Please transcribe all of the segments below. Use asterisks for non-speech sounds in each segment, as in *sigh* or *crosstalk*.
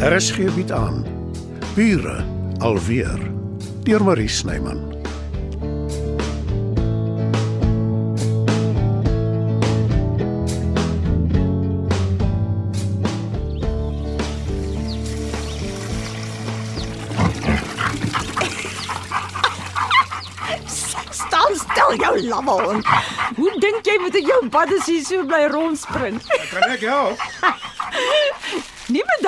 RSG bied aan Bure alweer deur Marie Snyman. Staan stil jou lammel. Hoe dink jy met jou baddesie so bly rondspring? Kan ek help? *laughs*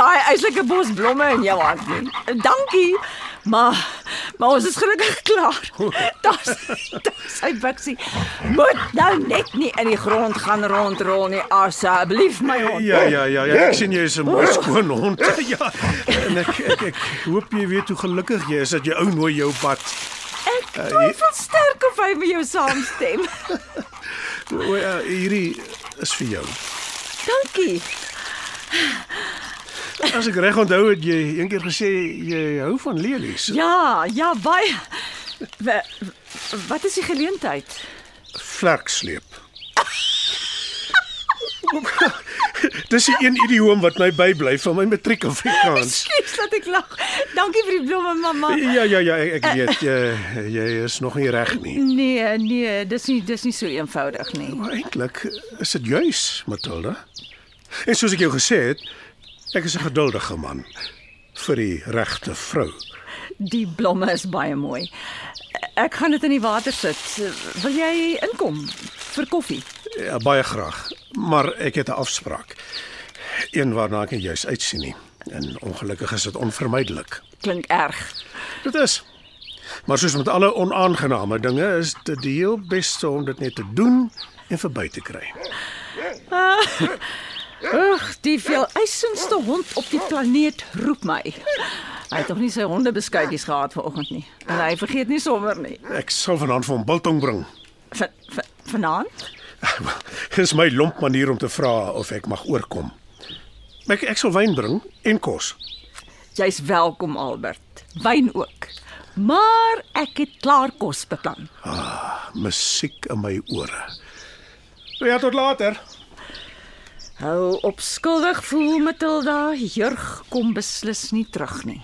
Daai eislike bos blomme in jou hand nie. Dankie. Maar maar ons is gelukkig klaar. *laughs* Daar's daar's hy biksie. Moet nou net nie in die grond gaan rondrol nie asseblief my hond. Ja ja ja, ja ek sien jy is 'n mooi skoon hond. *laughs* Ja. En ek ek ek hoop jy weet hoe gelukkig jy is dat jy ou nooi jou pad. Ek twyfel sterk of hy met jou saamstem. *laughs* O, uh, hierdie is vir jou. Dankie. As ek reg onthou het jy eendag gesê jy hou van lelies. Ja, ja, baie. Wa- Wat is die geleentheid? Vlerksleep. Dis die een idioom wat my bybly van my matriek Afrikaans. Skus dat ek lag. Dankie vir die blomme, mamma. Ja ja ja, ek, ek weet jy, jy is nog nie reg nie. Nee, nee, dis nie dis nie so eenvoudig nie. Maar eintlik is dit juis, Matilda. En soos ek jou gesê het, ek is 'n geduldige man vir die regte vrou. Die blomme is baie mooi. Ek gaan dit in die water sit. Wil jy inkom vir koffie? Ja, baie graag. Maar ek het 'n afspraak. Een waarna ek juis uitsien nie. En ongelukkig is dit onvermydelik. Klink erg. Dit is. Maar soos met alle onaangename dinge is dit die heel beste om dit net te doen en verby te kry. Ag, die veel eisendste hond op die planeet roep my. Hy het tog nie sy honde beskuitjies gehad vanoggend nie. En hy vergeet nie sommer nie. Ek sal vanaand vir hom biltong bring. Van van vanaand? *laughs* Dis my lomp manier om te vra of ek mag oorkom. Ek ek sal wyn bring en kos. Jy's welkom Albert. Wyn ook. Maar ek het klaar kos beplan. Musiek in my ore. Ja, tot later. Hou op skuldig voel Matilda, jurg kom beslis nie terug nie.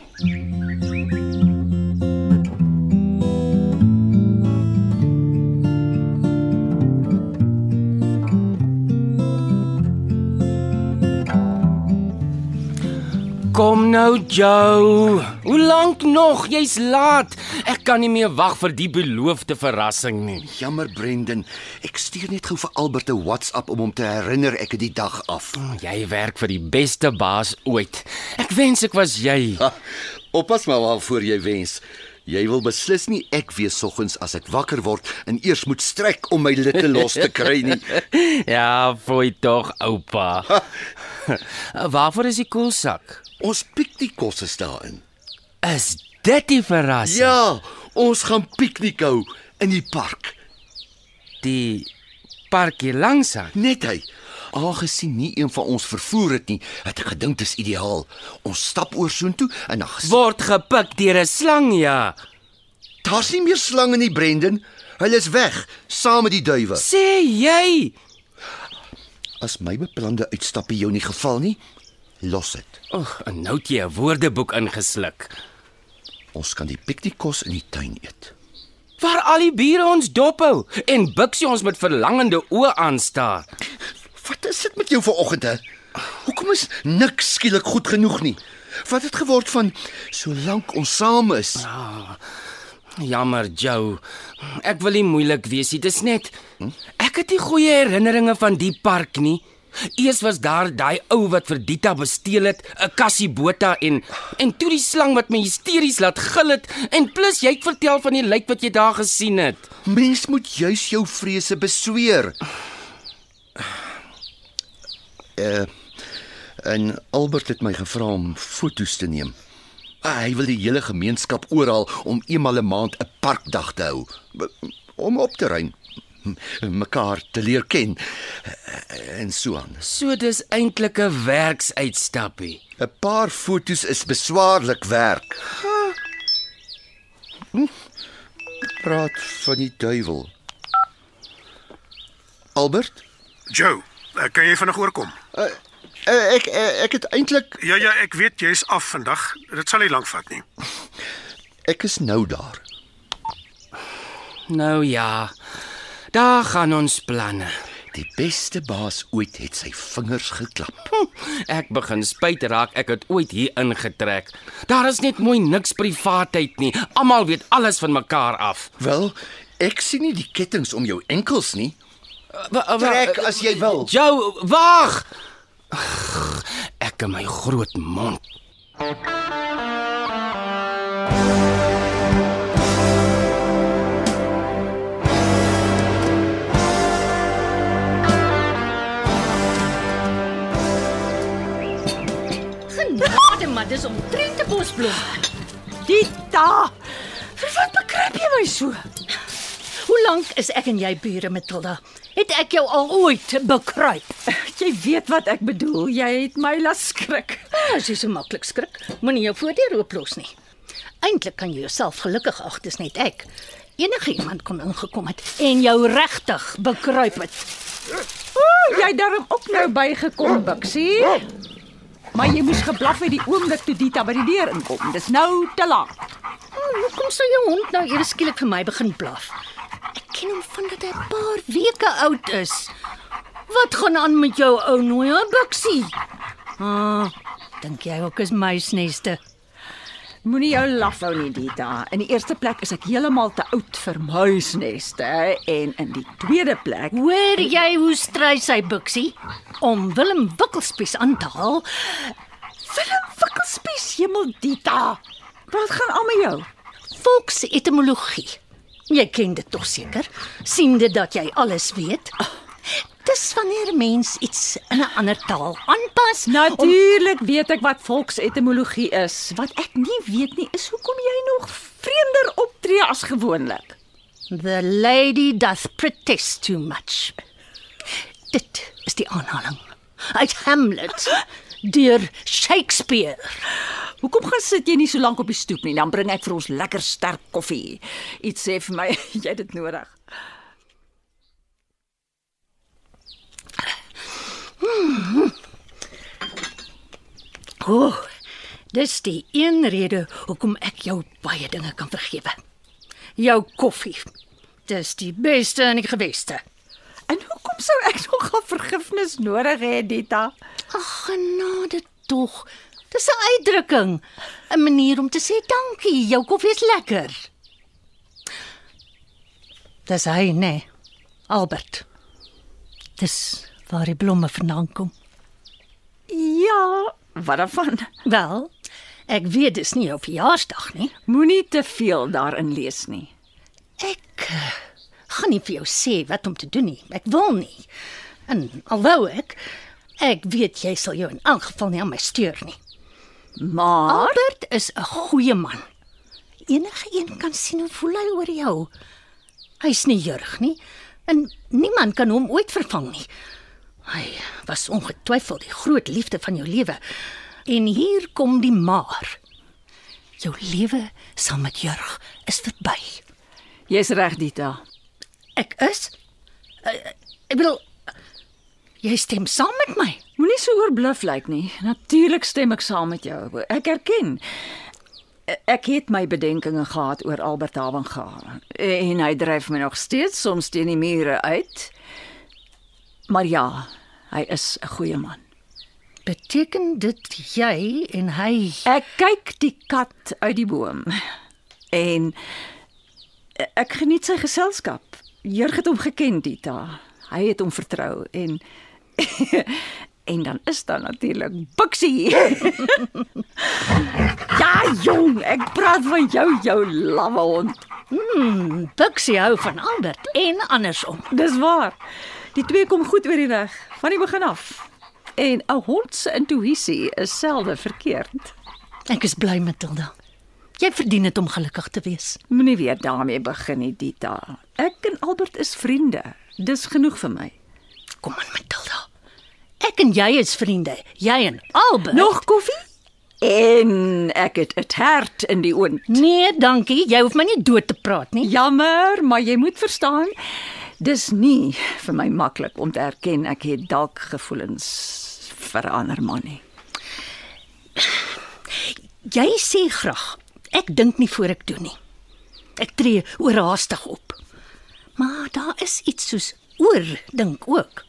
Kom nou, Joe. Hoe lank nog? Jy's laat. Ek kan nie meer wag vir die beloofde verrassing nie. Jammer Brendan, ek stuur net gou vir Albert 'n WhatsApp om hom te herinner ek het die dag af. Jy werk vir die beste baas ooit. Ek wens ek was jy. *laughs* Ha, oppas maar waarvoor jy wens. Jy wil beslis nie ek wees soggens as ek wakker word en eers moet strek om my litte los te kry nie. *laughs* Ja, fooi tog, oupa. *laughs* Waarvoor is die koelsak? Ons pikniekkosse daarin. Is dit die verrassing? Ja, ons gaan piknik hou in die park. Die parkie langs aan. Net hy. Aangesien nie een van ons vervoer het nie, het ek gedink dit is ideaal. Ons stap oor soontoe en dan Word gepik deur 'n slang, ja. daar's nie meer slange nie, Brendan. Hulle is weg saam met die duwe. Sê jy? As my beplande uitstappe jou nie geval nie, los dit. Ag, en nou het jy 'n woordeboek ingesluk. Ons kan die piknikkos in die tuin eet. Waar al die bure ons dophou en Bixie ons met verlangende oë aanstaar. Wat is dit met jou vanoggend hè? Hoekom is niks skielik goed genoeg nie? Wat het geword van solank ons saam is? Jammer, Joe. Ek wil nie moeilik wees nie. Dis net ek het nie goeie herinneringe van die park nie. Eers was daar daai ou wat vir Dita gesteel het, 'n kassie bota en en toe die slang wat my hysteries laat gil het en plus jy het vertel van die lijk wat jy daar gesien het. Mens moet juis jou vrese besweer. Uh en Albert het my gevra om foto's te neem. Ah, hy wil die hele gemeenskap oral om eenmal 'n maand 'n parkdag te hou om op te ruim, mekaar te leer ken en so aan. So dis eintlik 'n werksuitstappie. 'n Paar foto's is beswaarlik werk. Hm? Praat van die duiwel. Albert, Joe, eh, kan jy vinnig oorkom? Uh, ek uh, ek het eintlik Ja ja, ek weet jy's af vandag. Dit sal nie lank vat nie. ek is nou daar. Nou ja. Daar gaan ons planne. Die beste baas ooit het sy vingers geklap. Ek begin spyt raak ek het ooit hier ingetrek. Daar is net mooi niks privaatheid nie. Almal weet alles van mekaar af. Wel, ek sien nie die kettinge om jou enkels nie. Wa- Trek as jy wil. Jou, wag. Ag, Ek in my groot mond. Genade, maar dis omtrent 'n bosblom. Dita. Vir wat bekruip jy my so? Hoe lank is ek en jy bure, Matilda? Het ek jou al ooit bekruip? Jy weet wat ek bedoel. Jy het my laat skrik. As jy so maklik skrik, moenie jou voordeur ooplos nie. Eintlik kan jy jouself gelukkig ag, dis net ek. Enige iemand kon ingekom het en jou regtig bekruip het. Ooh, jy het darm ook nou bygekom, Bixie. Maar jy moes geblaf het die oomblik toe Dita by die deur inkom. Dis nou te laat. Hmm, Hoekom sou jou hond nou eers skielik vir my begin blaf? Ek ken hom vandat hy 'n paar weke oud is. Wat gaan aan met jou ou nooi, Bixie? Ah, dink jy ook is muisneste? Moenie jou laf hou nie, Dita. In die eerste plek is ek heeltemal te oud vir muisneste en in die tweede plek Hoor jy hoe stry sy Bixie om Willem Wikkelspies aan te haal? Willem Wikkelspies, hemel Dita. Wat gaan aan met jou? Volksetimologie. Jy ken dit tog seker? sien dit dat jy alles weet? Dis wanneer 'n mens iets in 'n ander taal aanpas. Natuurlik weet ek wat volksetimologie is. Wat ek nie weet nie is hoekom jy nog vreemder optree as gewoonlik. The lady doth protest too much. Dit is die aanhaling uit Hamlet deur Shakespeare. Hoekom gaan sit jy nie so lank op die stoep nie? Dan bring ek vir ons lekker sterk koffie. Iets sê vir my *laughs* jy het dit nodig. O, oh, dis die een rede hoekom ek jou baie dinge kan vergewe. Jou koffie. Dis die beste in die geweste. En hoekom sou ek nog al vergifnis nodig hê, Dita? Ag, genade tog. Dis 'n uitdrukking, 'n manier om te sê dankie. Jou koffie is lekker. Dis hy, nee. Albert. Dis waar die blomme vandaan kom. Ja, wat daarvan? Wel, ek weet dis nie jou verjaarsdag nie. Moenie te veel daarin lees nie. Ek uh, gaan nie vir jou sê wat om te doen nie. Ek wil nie. En alhoewel ek ek weet jy sal jou in elk geval nie aan my steur nie. Maar Albert is 'n goeie man. Enige een kan sien hoe voel hy oor jou. Hy's nie jurg nie en niemand kan hom ooit vervang nie. Hy was ongetwyfeld die groot liefde van jou lewe. En hier kom die maar. Jou lewe saam met Jurg is verby. jy's reg, Dita. Ek is uh, ek bedoel jy stem saam met my. Moenie so oorbluf lyk nie. Natuurlik stem ek saam met jou. Ek erken. Ek het my bedenkinge gehad oor Albert Havenga en hy dryf my nog steeds soms teen die mure uit. Maar ja, hy is 'n goeie man. Beteken dit jy en hy Ek kyk die kat uit die boom. En ek geniet sy geselskap. Jurg het hom geken, Dita. Hy het hom vertrou en *laughs* en dan is daar natuurlik Bixie. *laughs* ja, jong, ek praat van jou, jou lawwe hond. Bixie hou van Albert en andersom. Dis waar. Die twee kom goed oor die weg van die begin af. En 'n hond se intuïsie is selde verkeerd. Ek is bly Matilda. Jy verdien dit om gelukkig te wees. Moenie weer daarmee begin nie, Dita. Ek en Albert is vriende. Dis genoeg vir my. Kom aan Matilda. Ek en jy is vriende. Jy en Albert. Nog koffie? En ek het 'n hart in die oond. Nee, dankie. Jy hoef my nie dood te praat nie. Jammer, maar jy moet verstaan, dis nie vir my maklik om te erken ek het dalk gevoelens vir 'n ander man nie. Jy sê graag, ek dink nie voor ek doen nie. Ek tree oorhaastig op. Maar daar is iets soos oor dink ook.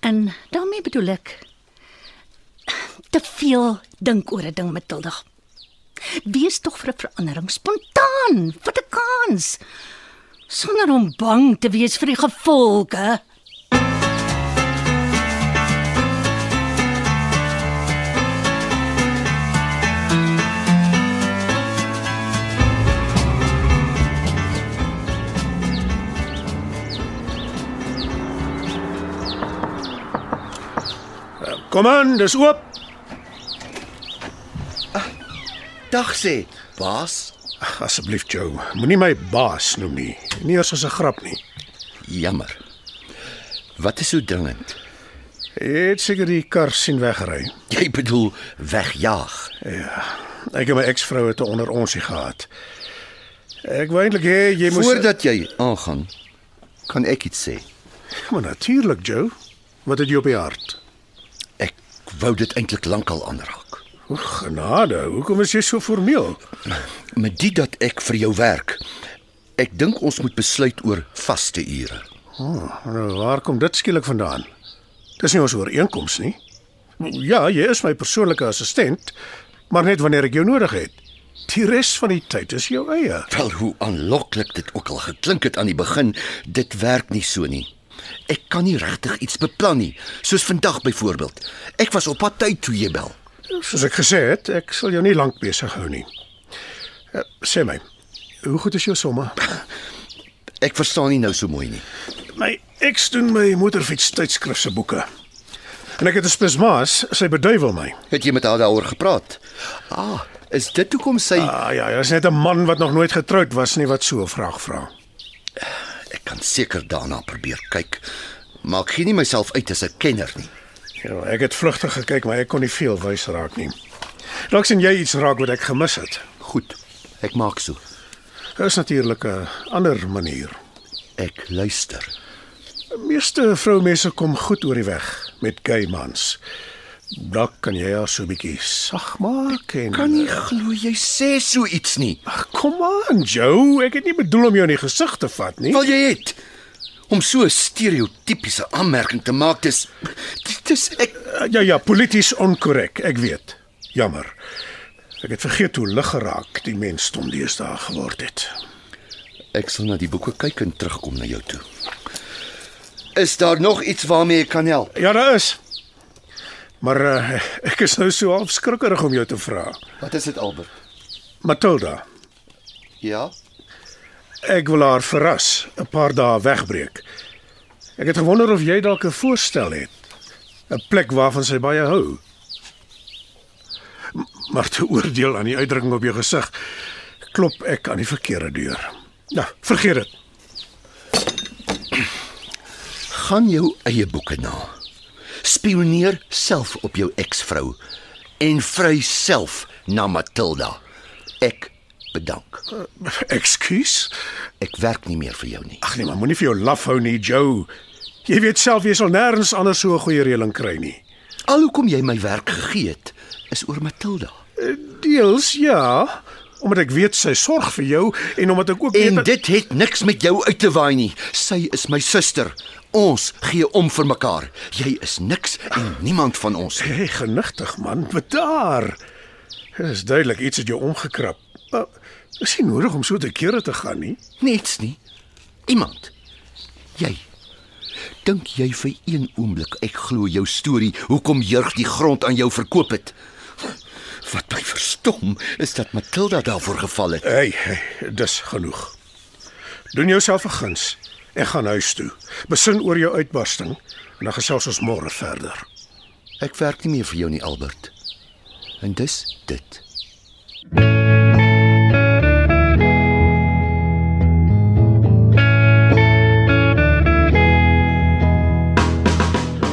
En daarmee bedoel ek te veel dink oor 'n ding Matilda. Wees tog vir 'n verandering spontaan, vat 'n kans sonder om bang te wees vir die gevolge. Kom aan, dis oop. Dag sê, baas. Asseblief Joe, moenie my baas noem nie. Nie eers as 'n grap nie. Jammer. Wat is so dringend? Het seker die kar sien wegry. Jy bedoel wegjaag. Ek en my eksvrou het 'n onder onsie gehad. Ek wou eintlik hê jy moes Voordat jy aangaan, kan ek iets sê. Maar natuurlik, Joe. Wat het jy op die hart? Ek wou dit eintlik lankal aanraak. O, genade, hoekom is jy so formeel? Met dit dat ek vir jou werk. Ek dink ons moet besluit oor vaste ure. Oh, nou waar kom dit skielik vandaan? Dis nie ons ooreenkoms nie. Ja, jy is my persoonlike assistent, maar net wanneer ek jou nodig het. Die res van die tyd is jou eie. Wel hoe aanloklik dit ook al geklink het aan die begin, dit werk nie so nie. Ek kan nie regtig iets beplan nie, soos vandag byvoorbeeld. Ek was op pad tyd toe jy bel. Soos ek gesê het, ek sal jou nie lank besig hou nie. Uh, sê my, hoe goed is jou somme? *laughs* Ek verstaan nie nou so mooi nie. My eks doen my motorfiets tydskrif se boeke. En ek het 'n spesmaas, sy beduiwel my. Het jy met haar daaroor gepraat? Ah, is dit hoekom sy Ah ja, jy's net 'n man wat nog nooit getroud was nie wat so 'n vraag vra. Ek kan seker daarna probeer kyk, maar ek gee nie myself uit as 'n kenner nie. Ja, ek het vlugtig gekyk, maar ek kon nie veel wys raak nie. Dalk sien jy iets raak wat ek gemis het. Goed, ek maak so. Dit is natuurlik 'n ander manier. Ek luister. Meeste vroumense kom goed oor die weg met gay mans. Dalk kan jy haar so 'n bietjie sag maak en Kan nie glo jy sê so iets nie. Ag, kom aan, Joe, ek het nie bedoel om jou in die gesig te vat nie. Wel jy het om so 'n stereotypiese aanmerking te maak, dis is ek Ja ja, polities onkorrek, ek weet. Jammer. Ek het vergeet hoe lig geraak die mensdom deesdae geword het. ek sal na die boeke kyk en terugkom na jou toe. Is daar nog iets waarmee ek kan help? Ja, daar is. Maar uh, ek is nou so half skrikkerig om jou te vra. Wat is dit Albert? Matilda, Ja. ek wil haar verras, 'n paar dae wegbreek. Ek het gewonder of jy dalk 'n voorstel het. 'n Plek waarvan sy baie hou. Maar te oordeel aan die uitdrukking op jou gesig, klop ek aan die verkeerde deur. Ja, vergeet dit. Gaan jou eie boeke na. Spioneer self op jou eksvrou en vry self na Matilda. Ek bedank. Ekskuus? Ek werk nie meer vir jou nie. Ag nee, maar moenie vir jou laf hou nie, Joe. Jy weet self jy sal nêrens anders so 'n goeie reëling kry nie. Al hoekom jy my werk gegee het, is oor Matilda. Deels ja, omdat ek weet sy sorg vir jou en omdat ek ook En weet dit het niks met jou uit te waai nie. Sy is my suster. Ons gee om vir mekaar. Jy is niks en niemand van ons. nie. Hey, genigtig man, bedaar. Dit is duidelik iets het jou omgekrap. Maar is nie nodig om so te kere te gaan nie. Niets nie. Iemand. Jy. Dink jy vir een oomblik ek glo jou storie hoekom Jurg die grond aan jou verkoop het? Wat my verstom is dat Matilda daarvoor geval het. Hey, hey, dis genoeg. Doen jouself 'n guns en gaan huis toe. Besin oor jou uitbarsting en dan gesels ons môre verder. Ek werk nie meer vir jou nie, Albert. En dis dit.